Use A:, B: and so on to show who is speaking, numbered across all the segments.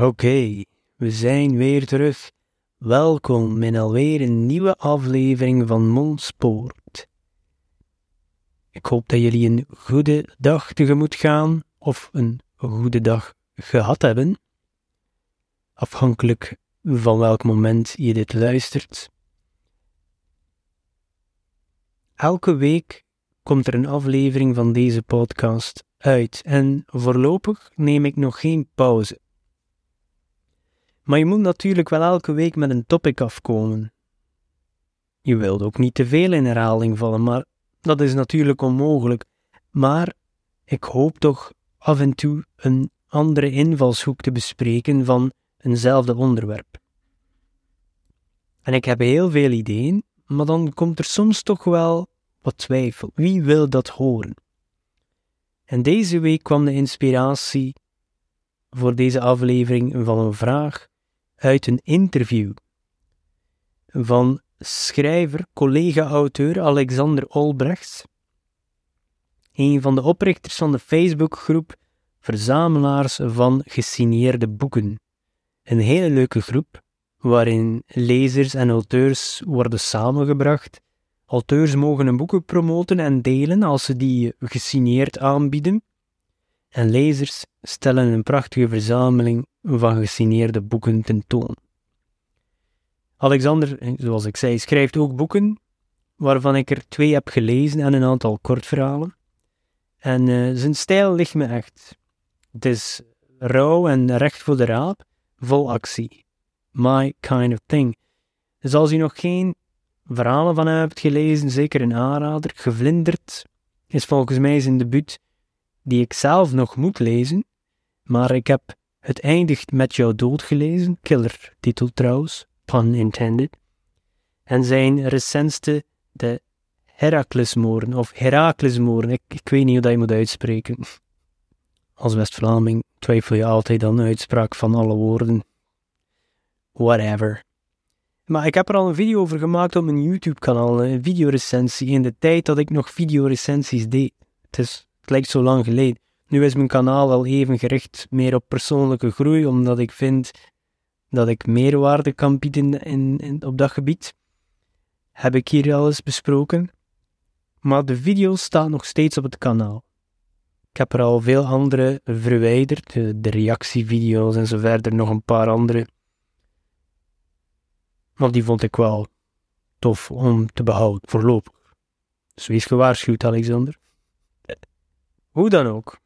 A: Oké, we zijn weer terug. Welkom in alweer een nieuwe aflevering van Mondspoort. Ik hoop dat jullie een goede dag tegemoet gaan of een goede dag gehad hebben. Afhankelijk van welk moment je dit luistert. Elke week komt er een aflevering van deze podcast uit en voorlopig neem ik nog geen pauze. Maar je moet natuurlijk wel elke week met een topic afkomen. Je wilt ook niet te veel in herhaling vallen, maar dat is natuurlijk onmogelijk. Maar ik hoop toch af en toe een andere invalshoek te bespreken van eenzelfde onderwerp. En ik heb heel veel ideeën, maar dan komt er soms toch wel wat twijfel. Wie wil dat horen? En deze week kwam de inspiratie voor deze aflevering van een vraag uit een interview van schrijver, collega-auteur Alexander Olbrechts, een van de oprichters van de Facebookgroep Verzamelaars van Gesigneerde Boeken. Een hele leuke groep waarin lezers en auteurs worden samengebracht. Auteurs mogen hun boeken promoten en delen als ze die gesigneerd aanbieden. En lezers stellen een prachtige verzameling van gesigneerde boeken tentoon. Alexander, zoals ik zei, schrijft ook boeken, waarvan ik er twee heb gelezen en een aantal kortverhalen. En uh, zijn stijl ligt me echt. Het is rauw en recht voor de raap, vol actie. My kind of thing. Dus als u nog geen verhalen van hem hebt gelezen, zeker een aanrader. Gevlinderd is volgens mij zijn debuut, die ik zelf nog moet lezen, maar ik heb Het eindigt met jouw dood gelezen, killer titel trouwens, pun intended. En zijn recentste, de Heraklesmoorden, of Heraklesmoorden, ik, weet niet hoe dat je moet uitspreken. Als West-Vlaming twijfel je altijd aan de uitspraak van alle woorden. Whatever. Maar ik heb er al een video over gemaakt op mijn YouTube-kanaal, een videorecensie, in de tijd dat ik nog videorecensies deed. Het, is, lijkt zo lang geleden. Nu is mijn kanaal al even gericht meer op persoonlijke groei, omdat ik vind dat ik meerwaarde kan bieden in, in, op dat gebied. Heb ik hier al eens besproken. Maar de video staat nog steeds op het kanaal. Ik heb er al veel andere verwijderd, de reactievideo's en zo verder, nog een paar andere. Maar die vond ik wel tof om te behouden, voorlopig. Dus wees gewaarschuwd, Alexander. Hoe dan ook.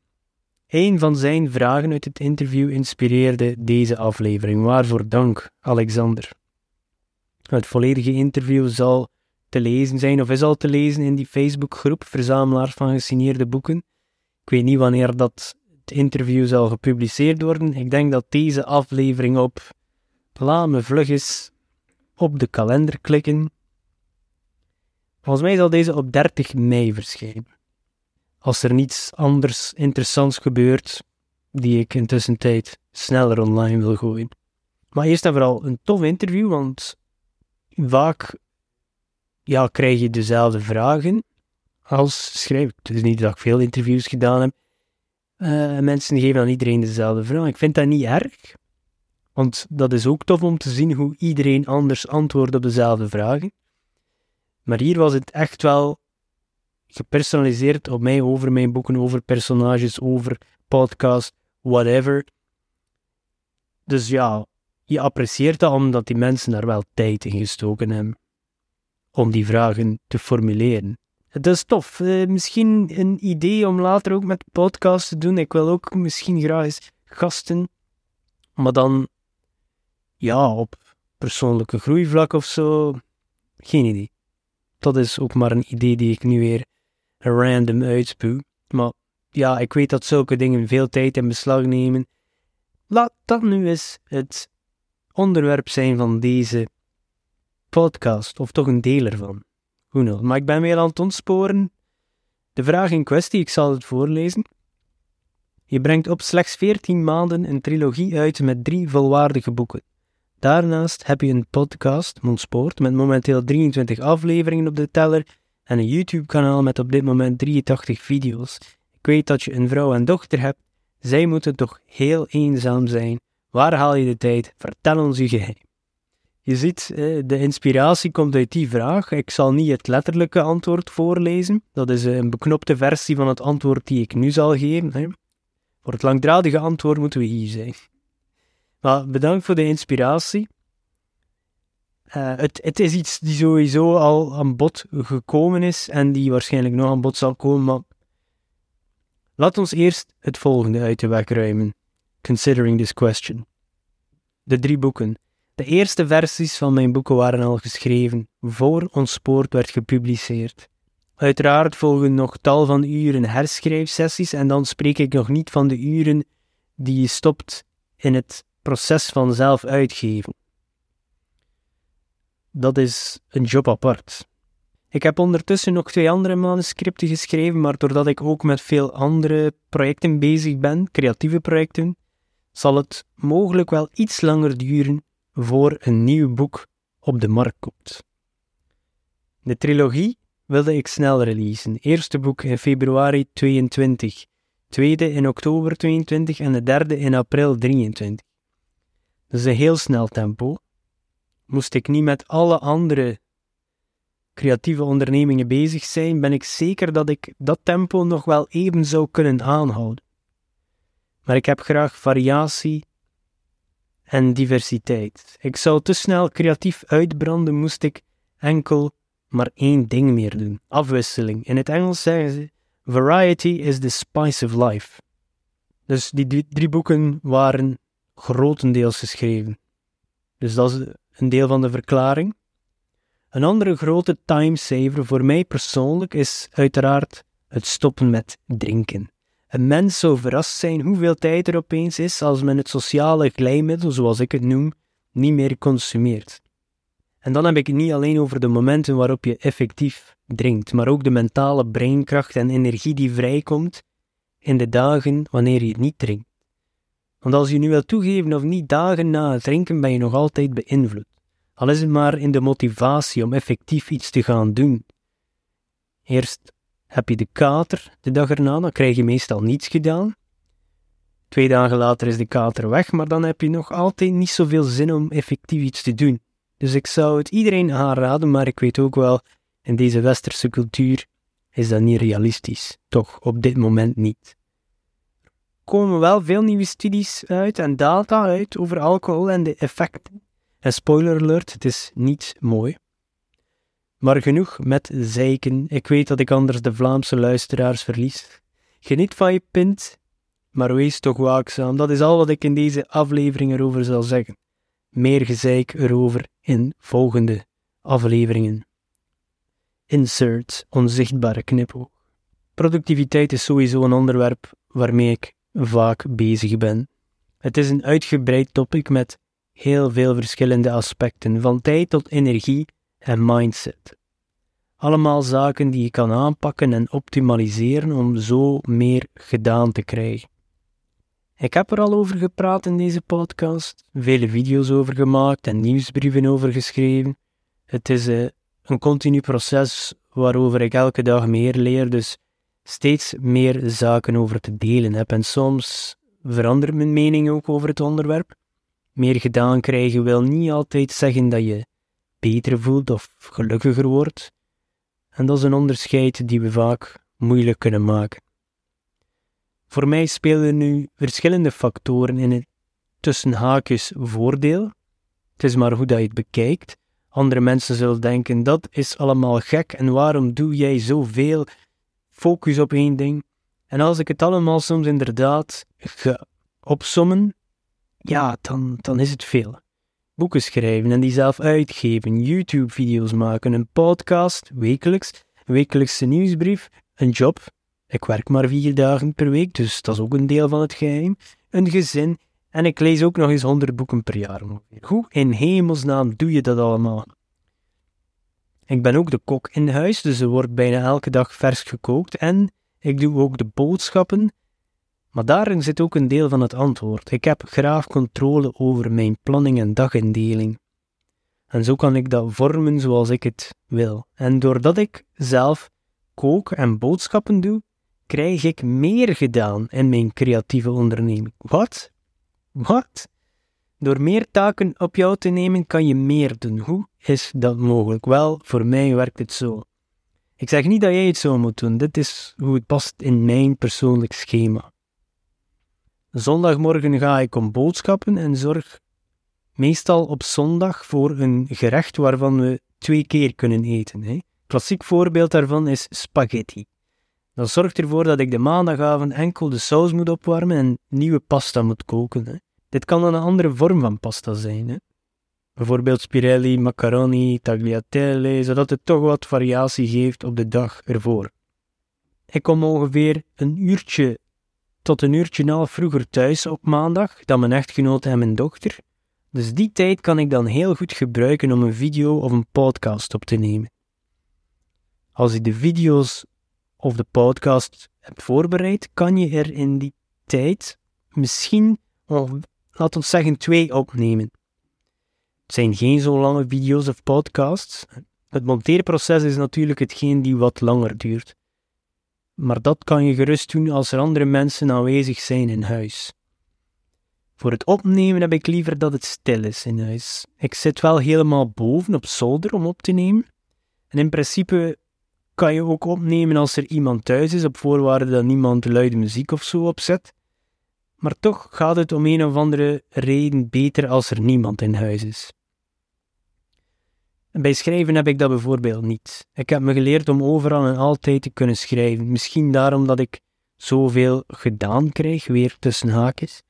A: Een van zijn vragen uit het interview inspireerde deze aflevering. Waarvoor dank, Alexander. Het volledige interview zal te lezen zijn, of is al te lezen in die Facebookgroep Verzamelaars van gesigneerde boeken. Ik weet niet wanneer dat het interview zal gepubliceerd worden. Ik denk dat deze aflevering op, laat vlug eens op de kalender klikken. Volgens mij zal deze op 30 mei verschijnen als er niets anders interessants gebeurt, die ik intussen tijd sneller online wil gooien. Maar eerst en vooral een tof interview, want vaak ja, krijg je dezelfde vragen als schrijver. Het is niet dat ik veel interviews gedaan heb. Uh, mensen geven aan iedereen dezelfde vraag. Ik vind dat niet erg, want dat is ook tof om te zien hoe iedereen anders antwoordt op dezelfde vragen. Maar hier was het echt wel gepersonaliseerd op mij, over mijn boeken, over personages, over podcast, whatever. Dus ja, je apprecieert dat omdat die mensen daar wel tijd in gestoken hebben om die vragen te formuleren. Het is tof. Uh, misschien een idee om later ook met podcast te doen. Ik wil ook misschien graag eens gasten, maar dan ja, op persoonlijke groeivlak of zo. Geen idee. Dat is ook maar een idee die ik nu weer random uitspuw. Maar ja, ik weet dat zulke dingen veel tijd in beslag nemen. Laat dat nu eens het onderwerp zijn van deze podcast, of toch een deel ervan. Hoe knows. Maar ik ben weer aan het ontsporen. De vraag in kwestie, ik zal het voorlezen. Je brengt op slechts 14 maanden een trilogie uit met drie volwaardige boeken. Daarnaast heb je een podcast, Mondspoort, met momenteel 23 afleveringen op de teller en een YouTube-kanaal met op dit moment 83 video's. Ik weet dat je een vrouw en dochter hebt. Zij moeten toch heel eenzaam zijn. Waar haal je de tijd? Vertel ons je geheim. Je ziet, de inspiratie komt uit die vraag. Ik zal niet het letterlijke antwoord voorlezen. Dat is een beknopte versie van het antwoord die ik nu zal geven. Voor het langdradige antwoord moeten we hier zijn. Maar bedankt voor de inspiratie. Uh, het, het, is iets die sowieso al aan bod gekomen is en die waarschijnlijk nog aan bod zal komen, maar laat ons eerst het volgende uit de weg ruimen. Considering this question. De drie boeken. De eerste versies van mijn boeken waren al geschreven, voor ons spoort werd gepubliceerd. Uiteraard volgen nog tal van uren herschrijfsessies en dan spreek ik nog niet van de uren die je stopt in het proces van zelf uitgeven. Dat is een job apart. Ik heb ondertussen nog twee andere manuscripten geschreven, maar doordat ik ook met veel andere projecten bezig ben, creatieve projecten, zal het mogelijk wel iets langer duren voor een nieuw boek op de markt komt. De trilogie wilde ik snel releasen. Eerste boek in februari 22, tweede in oktober 22 en de derde in april 23. Dat is een heel snel tempo. Moest ik niet met alle andere creatieve ondernemingen bezig zijn, ben ik zeker dat ik dat tempo nog wel even zou kunnen aanhouden. Maar ik heb graag variatie en diversiteit. Ik zou te snel creatief uitbranden, moest ik enkel maar één ding meer doen: afwisseling. In het Engels zeggen ze: Variety is the spice of life. Dus die drie boeken waren grotendeels geschreven. Dus dat is een deel van de verklaring. Een andere grote timesaver voor mij persoonlijk is uiteraard het stoppen met drinken. Een mens zou verrast zijn hoeveel tijd er opeens is als men het sociale glijmiddel, zoals ik het noem, niet meer consumeert. En dan heb ik het niet alleen over de momenten waarop je effectief drinkt, maar ook de mentale breinkracht en energie die vrijkomt in de dagen wanneer je niet drinkt. Want als je nu wil toegeven of niet, dagen na het drinken ben je nog altijd beïnvloed. Al is het maar in de motivatie om effectief iets te gaan doen. Eerst heb je de kater de dag erna, dan krijg je meestal niets gedaan. Twee dagen later is de kater weg, maar dan heb je nog altijd niet zoveel zin om effectief iets te doen. Dus ik zou het iedereen aanraden, maar ik weet ook wel, in deze westerse cultuur is dat niet realistisch. Toch op dit moment niet. Komen wel veel nieuwe studies uit en data uit over alcohol en de effecten. En spoiler alert, het is niet mooi. Maar genoeg met zeiken. Ik weet dat ik anders de Vlaamse luisteraars verlies. Geniet van je pint, maar wees toch waakzaam. Dat is al wat ik in deze aflevering erover zal zeggen. Meer gezeik erover in volgende afleveringen. Insert onzichtbare knipoog. Productiviteit is sowieso een onderwerp waarmee ik vaak bezig ben. Het is een uitgebreid topic met heel veel verschillende aspecten, van tijd tot energie en mindset. Allemaal zaken die je kan aanpakken en optimaliseren om zo meer gedaan te krijgen. Ik heb er al over gepraat in deze podcast, vele video's over gemaakt en nieuwsbrieven over geschreven. Het is uh, een continu proces waarover ik elke dag meer leer, dus steeds meer zaken over te delen heb. En soms verandert mijn mening ook over het onderwerp. Meer gedaan krijgen wil niet altijd zeggen dat je beter voelt of gelukkiger wordt. En dat is een onderscheid die we vaak moeilijk kunnen maken. Voor mij spelen nu verschillende factoren in het tussen haakjes voordeel. Het is maar hoe dat je het bekijkt. Andere mensen zullen denken dat is allemaal gek en waarom doe jij zoveel focus op één ding? En als ik het allemaal soms inderdaad ga opsommen, ja, dan, dan is het veel. Boeken schrijven en die zelf uitgeven, YouTube-video's maken, een podcast, wekelijks, een wekelijkse nieuwsbrief, een job. Ik werk maar vier dagen per week, dus dat is ook een deel van het geheim. Een gezin en ik lees ook nog eens honderd boeken per jaar. Hoe in hemelsnaam doe je dat allemaal? Ik ben ook de kok in huis, dus er wordt bijna elke dag vers gekookt en ik doe ook de boodschappen maar daarin zit ook een deel van het antwoord. Ik heb graag controle over mijn planning en dagindeling. En zo kan ik dat vormen zoals ik het wil. En doordat ik zelf kook en boodschappen doe, krijg ik meer gedaan in mijn creatieve onderneming. Wat? Wat? Door meer taken op jou te nemen kan je meer doen. Hoe is dat mogelijk? Wel, voor mij werkt het zo. Ik zeg niet dat jij het zo moet doen, dit is hoe het past in mijn persoonlijk schema. Zondagmorgen ga ik om boodschappen en zorg meestal op zondag voor een gerecht waarvan we twee keer kunnen eten. Hè. Klassiek voorbeeld daarvan is spaghetti. Dat zorgt ervoor dat ik de maandagavond enkel de saus moet opwarmen en nieuwe pasta moet koken. Hè. Dit kan dan een andere vorm van pasta zijn. Hè. Bijvoorbeeld spirelli, macaroni, tagliatelle, zodat het toch wat variatie geeft op de dag ervoor. Ik kom ongeveer een uurtje tot een uurtje en vroeger thuis op maandag dan mijn echtgenoot en mijn dochter, dus die tijd kan ik dan heel goed gebruiken om een video of een podcast op te nemen. Als ik de video's of de podcast heb voorbereid, kan je er in die tijd misschien, laten we zeggen, twee opnemen. Het zijn geen zo lange video's of podcasts. Het monteerproces is natuurlijk hetgeen die wat langer duurt. Maar dat kan je gerust doen als er andere mensen aanwezig zijn in huis. Voor het opnemen heb ik liever dat het stil is in huis. Ik zit wel helemaal boven op zolder om op te nemen. En in principe kan je ook opnemen als er iemand thuis is, op voorwaarde dat niemand luide muziek of zo opzet. Maar toch gaat het om een of andere reden beter als er niemand in huis is. Bij schrijven heb ik dat bijvoorbeeld niet. Ik heb me geleerd om overal en altijd te kunnen schrijven. Misschien daarom dat ik zoveel gedaan krijg, weer tussen haakjes.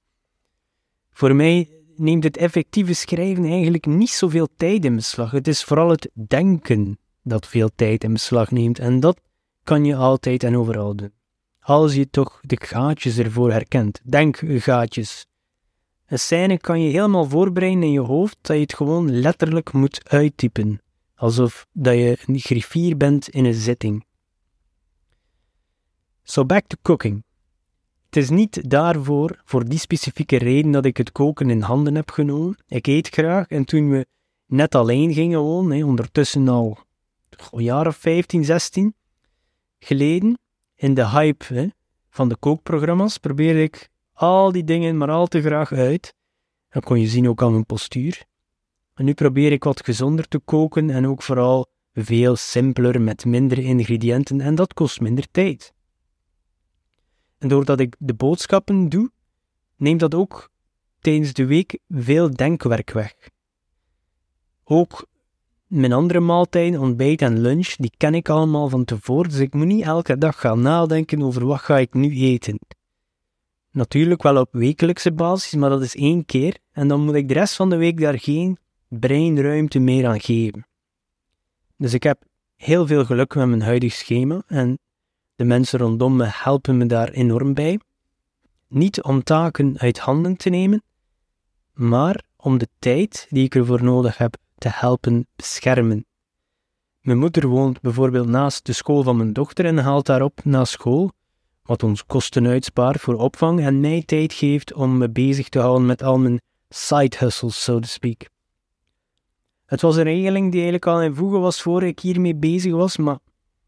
A: Voor mij neemt het effectieve schrijven eigenlijk niet zoveel tijd in beslag. Het is vooral het denken dat veel tijd in beslag neemt. En dat kan je altijd en overal doen. Als je toch de gaatjes ervoor herkent. Denkgaatjes. Een scène kan je helemaal voorbereiden in je hoofd dat je het gewoon letterlijk moet uittypen. Alsof dat je een griffier bent in een zitting. So back to cooking. Het is niet daarvoor, voor die specifieke reden, dat ik het koken in handen heb genomen. Ik eet graag en toen we net alleen gingen wonen, ondertussen al een jaar of 15, 16 geleden, in de hype van de kookprogramma's, probeerde ik al die dingen maar al te graag uit. Dat kon je zien ook aan mijn postuur. En nu probeer ik wat gezonder te koken en ook vooral veel simpeler met minder ingrediënten en dat kost minder tijd. En doordat ik de boodschappen doe, neemt dat ook tijdens de week veel denkwerk weg. Ook mijn andere maaltijden, ontbijt en lunch, die ken ik allemaal van tevoren, dus ik moet niet elke dag gaan nadenken over wat ga ik nu eten. Natuurlijk wel op wekelijkse basis, maar dat is één keer, en dan moet ik de rest van de week daar geen breinruimte meer aan geven. Dus ik heb heel veel geluk met mijn huidig schema en de mensen rondom me helpen me daar enorm bij. Niet om taken uit handen te nemen, maar om de tijd die ik ervoor nodig heb te helpen beschermen. Mijn moeder woont bijvoorbeeld naast de school van mijn dochter en haalt daarop na school, wat ons kosten uitspaart voor opvang en mij tijd geeft om me bezig te houden met al mijn side hustles, so to speak. Het was een regeling die eigenlijk al in voegen was voor ik hiermee bezig was, maar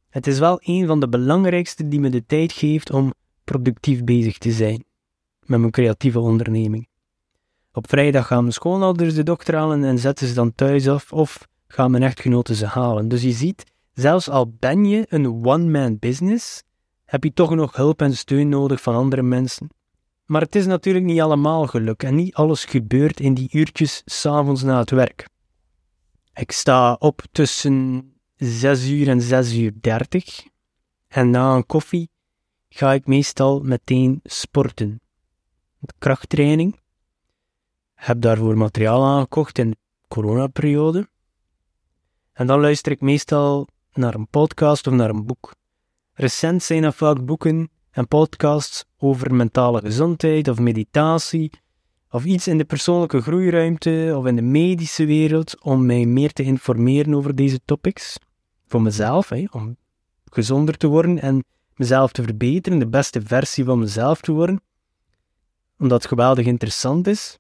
A: het is wel een van de belangrijkste die me de tijd geeft om productief bezig te zijn met mijn creatieve onderneming. Op vrijdag gaan mijn schoonouders de dokter halen en zetten ze dan thuis af of gaan mijn echtgenoten ze halen. Dus je ziet, zelfs al ben je een one-man business, heb je toch nog hulp en steun nodig van andere mensen. Maar het is natuurlijk niet allemaal geluk en niet alles gebeurt in die uurtjes s'avonds na het werk. Ik sta op tussen 6 uur en 6 uur 30. En na een koffie ga ik meestal meteen sporten. Krachttraining. Heb daarvoor materiaal aangekocht in de coronaperiode. En dan luister ik meestal naar een podcast of naar een boek. Recent zijn dat vaak boeken en podcasts over mentale gezondheid of meditatie of iets in de persoonlijke groeiruimte of in de medische wereld om mij meer te informeren over deze topics. Voor mezelf, hè, om gezonder te worden en mezelf te verbeteren, de beste versie van mezelf te worden, omdat het geweldig interessant is.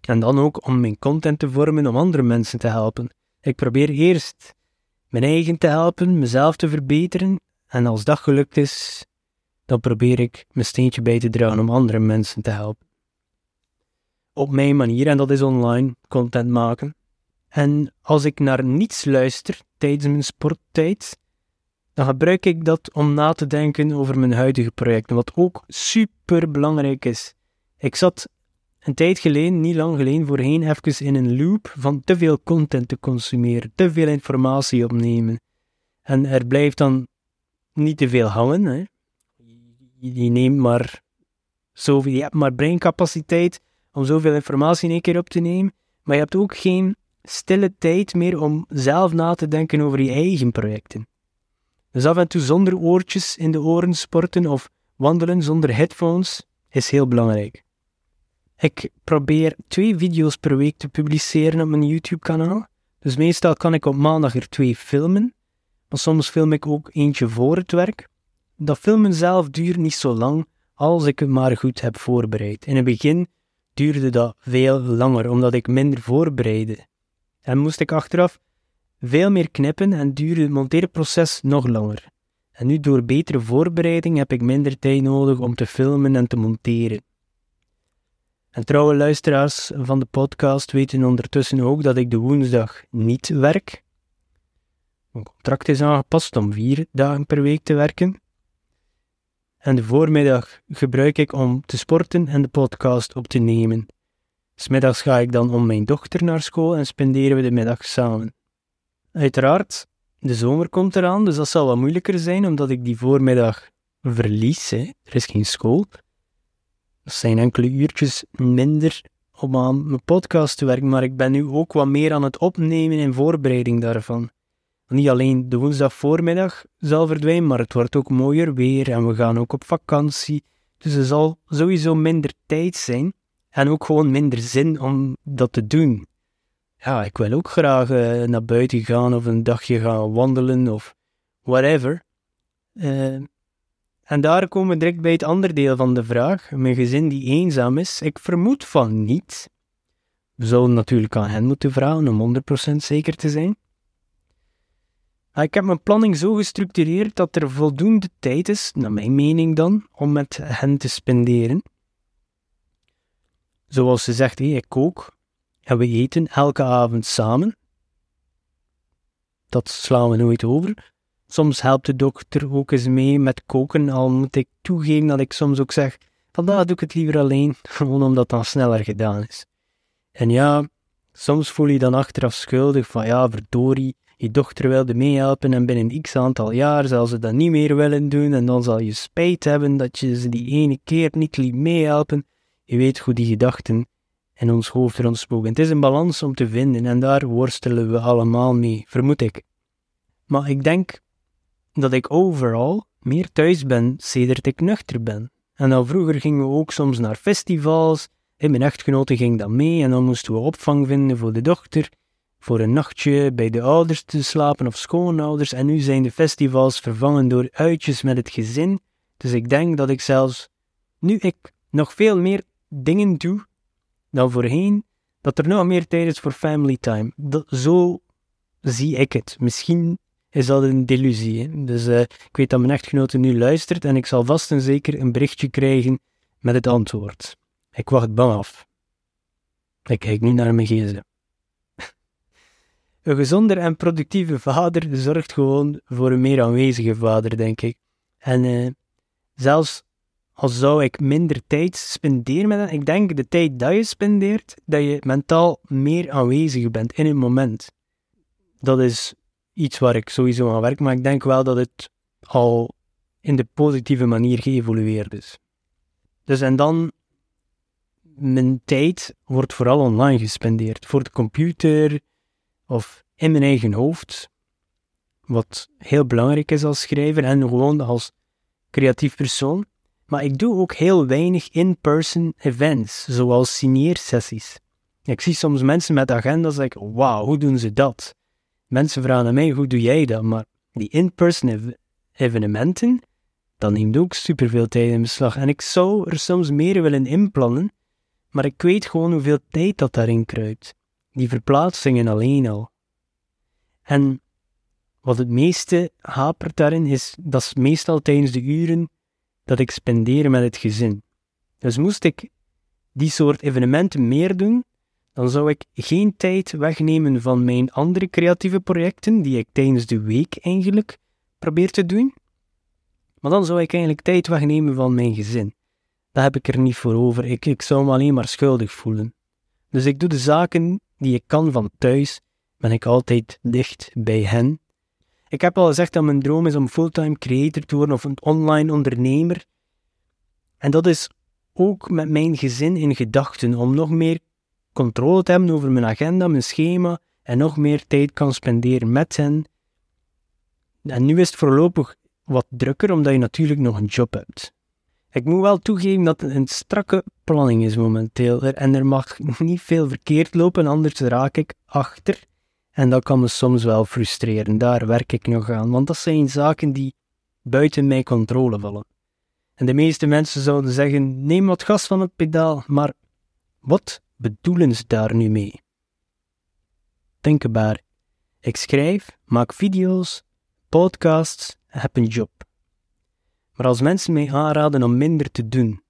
A: En dan ook om mijn content te vormen om andere mensen te helpen. Ik probeer eerst mijn eigen te helpen, mezelf te verbeteren, en als dat gelukt is, dan probeer ik mijn steentje bij te dragen om andere mensen te helpen. op mijn manier en dat is online content maken. En als ik naar niets luister tijdens mijn sporttijd, dan gebruik ik dat om na te denken over mijn huidige projecten, wat ook super belangrijk is. Ik zat een tijd geleden, niet lang geleden, voorheen even in een loop van te veel content te consumeren, te veel informatie opnemen. En er blijft dan niet te veel hangen. Hè. Je neemt maar zoveel, je hebt maar breincapaciteit om zoveel informatie in één keer op te nemen, maar je hebt ook geen stille tijd meer om zelf na te denken over je eigen projecten. Dus af en toe zonder oortjes in de oren sporten of wandelen zonder headphones is heel belangrijk. Ik probeer twee video's per week te publiceren op mijn YouTube-kanaal. Dus meestal kan ik op maandag er twee filmen, maar soms film ik ook eentje voor het werk. Dat filmen zelf duurt niet zo lang als ik het maar goed heb voorbereid. In het begin duurde dat veel langer, omdat ik minder voorbereidde. En moest ik achteraf veel meer knippen en duurde het monteerproces nog langer. En nu door betere voorbereiding heb ik minder tijd nodig om te filmen en te monteren. En trouwe luisteraars van de podcast weten ondertussen ook dat ik de woensdag niet werk. Mijn contract is aangepast om vier dagen per week te werken. En de voormiddag gebruik ik om te sporten en de podcast op te nemen. Smiddags ga ik dan om mijn dochter naar school en spenderen we de middag samen. Uiteraard, de zomer komt eraan, dus dat zal wat moeilijker zijn omdat ik die voormiddag verlies. Hè. Er is geen school. Dat zijn enkele uurtjes minder om aan mijn podcast te werken, maar ik ben nu ook wat meer aan het opnemen en voorbereiding daarvan. Niet alleen de woensdag voormiddag zal verdwijnen, maar het wordt ook mooier weer en we gaan ook op vakantie. Dus er zal sowieso minder tijd zijn en ook gewoon minder zin om dat te doen. Ja, ik wil ook graag uh, naar buiten gaan of een dagje gaan wandelen of whatever. Uh, en daar komen we direct bij het andere deel van de vraag. Mijn gezin die eenzaam is, ik vermoed van niet. We zouden natuurlijk aan hen moeten vragen om 100% zeker te zijn. Maar ik heb mijn planning zo gestructureerd dat er voldoende tijd is, naar mijn mening dan, om met hen te spenderen. Zoals ze zegt, ik kook en we eten elke avond samen. Dat slaan we nooit over. Soms helpt de dokter ook eens mee met koken, al moet ik toegeven dat ik soms ook zeg: vandaag doe ik het liever alleen, gewoon omdat dan sneller gedaan is. En ja, soms voel je dan achteraf schuldig van ja, verdorie, je dochter wilde meehelpen en binnen x aantal jaar zal ze dat niet meer willen doen en dan zal je spijt hebben dat je ze die ene keer niet liet meehelpen. Je weet hoe die gedachten in ons hoofd rondspoken. Het is een balans om te vinden en daar worstelen we allemaal mee, vermoed ik. Maar ik denk dat ik overal meer thuis ben sedert ik nuchter ben. En al vroeger gingen we ook soms naar festivals. En mijn echtgenote ging dan mee en dan moesten we opvang vinden voor de dochter, voor een nachtje bij de ouders te slapen of schoonouders. En nu zijn de festivals vervangen door uitjes met het gezin. Dus ik denk dat ik zelfs, nu ik nog veel meer dingen doe dan voorheen, dat er nog meer tijd is voor family time. Zo zie ik het. Misschien is dat een delusie. Dus uh, ik weet dat mijn echtgenote nu luistert en ik zal vast en zeker een berichtje krijgen met het antwoord. Ik wacht bang af. Ik kijk niet naar mijn gsm. Een gezonder en productieve vader zorgt gewoon voor een meer aanwezige vader, denk ik. En uh, zelfs al zou ik minder tijd spenderen met ik denk de tijd dat je spendeert, dat je mentaal meer aanwezig bent in het moment. Dat is iets waar ik sowieso aan werk, maar ik denk wel dat het al in de positieve manier geëvolueerd is. Dus en dan, mijn tijd wordt vooral online gespendeerd, voor de computer of in mijn eigen hoofd, wat heel belangrijk is als schrijver en gewoon als creatief persoon. Maar ik doe ook heel weinig in-person events, zoals signeersessies. Ik zie soms mensen met agendas en denk, wauw, hoe doen ze dat? Mensen vragen aan mij, hoe doe jij dat? Maar die in-person evenementen, dat neemt ook superveel tijd in beslag. En ik zou er soms meer willen inplannen, maar ik weet gewoon hoeveel tijd dat daarin kruipt. Die verplaatsingen alleen al. En wat het meeste hapert daarin is, dat is meestal tijdens de uren dat ik spendeer met het gezin. Dus moest ik die soort evenementen meer doen, dan zou ik geen tijd wegnemen van mijn andere creatieve projecten, die ik tijdens de week eigenlijk probeer te doen. Maar dan zou ik eigenlijk tijd wegnemen van mijn gezin. Dat heb ik er niet voor over. Ik, ik zou me alleen maar schuldig voelen. Dus ik doe de zaken die ik kan van thuis, ben ik altijd dicht bij hen. Ik heb al gezegd dat mijn droom is om fulltime creator te worden of een online ondernemer. En dat is ook met mijn gezin in gedachten, om nog meer controle te hebben over mijn agenda, mijn schema en nog meer tijd kan spenderen met hen. En nu is het voorlopig wat drukker, omdat je natuurlijk nog een job hebt. Ik moet wel toegeven dat het een strakke planning is momenteel. En er mag niet veel verkeerd lopen, anders raak ik achter. En dat kan me soms wel frustreren. Daar werk ik nog aan, want dat zijn zaken die buiten mijn controle vallen. En de meeste mensen zouden zeggen: neem wat gas van het pedaal, maar wat bedoelen ze daar nu mee? Denkbaar. Ik schrijf, maak video's, podcasts heb een job. Maar als mensen mij aanraden om minder te doen,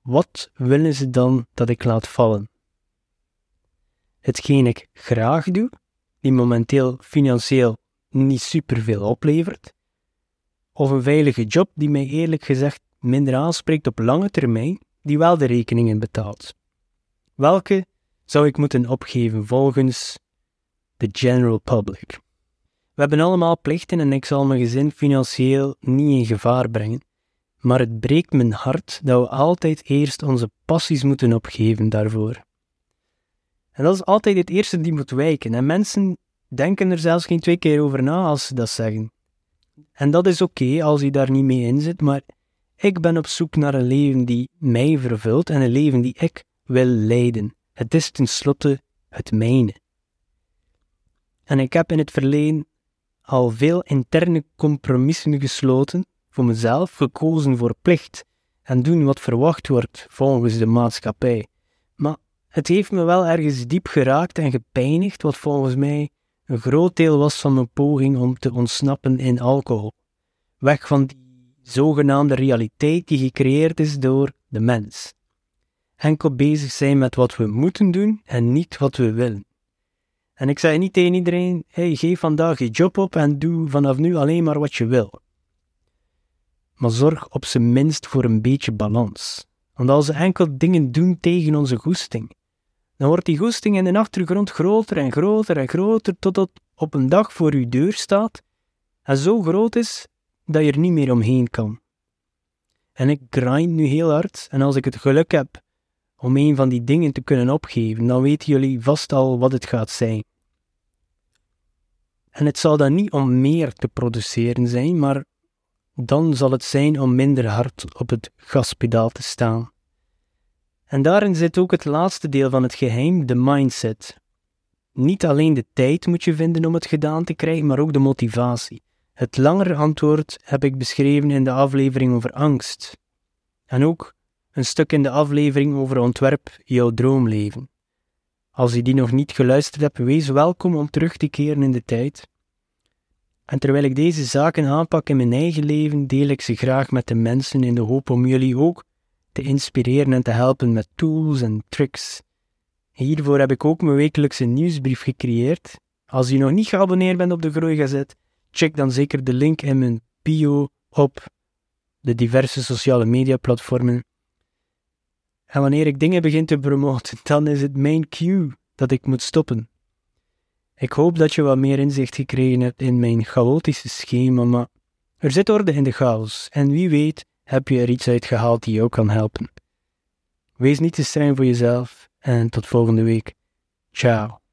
A: wat willen ze dan dat ik laat vallen? Hetgeen ik graag doe, die momenteel financieel niet superveel oplevert, of een veilige job die mij eerlijk gezegd minder aanspreekt op lange termijn, die wel de rekeningen betaalt. Welke zou ik moeten opgeven volgens de general public? We hebben allemaal plichten en ik zal mijn gezin financieel niet in gevaar brengen. Maar het breekt mijn hart dat we altijd eerst onze passies moeten opgeven daarvoor. En dat is altijd het eerste die moet wijken. En mensen denken er zelfs geen twee keer over na als ze dat zeggen. En dat is oké als je daar niet mee in zit, maar ik ben op zoek naar een leven die mij vervult en een leven die ik wil leiden. Het is tenslotte het mijne. En ik heb in het verleden al veel interne compromissen gesloten, voor mezelf gekozen voor plicht en doen wat verwacht wordt volgens de maatschappij. Maar het heeft me wel ergens diep geraakt en gepijnigd, wat volgens mij een groot deel was van mijn poging om te ontsnappen in alcohol. Weg van die zogenaamde realiteit die gecreëerd is door de mens. Enkel bezig zijn met wat we moeten doen en niet wat we willen. En ik zei niet tegen iedereen: hey, geef vandaag je job op en doe vanaf nu alleen maar wat je wil. Maar zorg op zijn minst voor een beetje balans. Want als we enkel dingen doen tegen onze goesting, dan wordt die goesting in de achtergrond groter en groter en groter totdat op een dag voor uw deur staat en zo groot is dat je er niet meer omheen kan. En ik grind nu heel hard en als ik het geluk heb om een van die dingen te kunnen opgeven, dan weten jullie vast al wat het gaat zijn. En het zal dan niet om meer te produceren zijn, maar dan zal het zijn om minder hard op het gaspedaal te staan. En daarin zit ook het laatste deel van het geheim, de mindset. Niet alleen de tijd moet je vinden om het gedaan te krijgen, maar ook de motivatie. Het langere antwoord heb ik beschreven in de aflevering over angst. En ook een stuk in de aflevering over ontwerp jouw droomleven. Als je die nog niet geluisterd hebt, wees welkom om terug te keren in de tijd. En terwijl ik deze zaken aanpak in mijn eigen leven, deel ik ze graag met de mensen in de hoop om jullie ook te inspireren en te helpen met tools en tricks. Hiervoor heb ik ook mijn wekelijkse nieuwsbrief gecreëerd. Als je nog niet geabonneerd bent op de Groeigazet, check dan zeker de link in mijn bio op de diverse sociale media platformen. En wanneer ik dingen begin te promoten, dan is het mijn cue dat ik moet stoppen. Ik hoop dat je wat meer inzicht gekregen hebt in mijn chaotische schema, maar er zit orde in de chaos en wie weet heb je er iets uit gehaald die jou kan helpen. Wees niet te streng voor jezelf en tot volgende week. Ciao.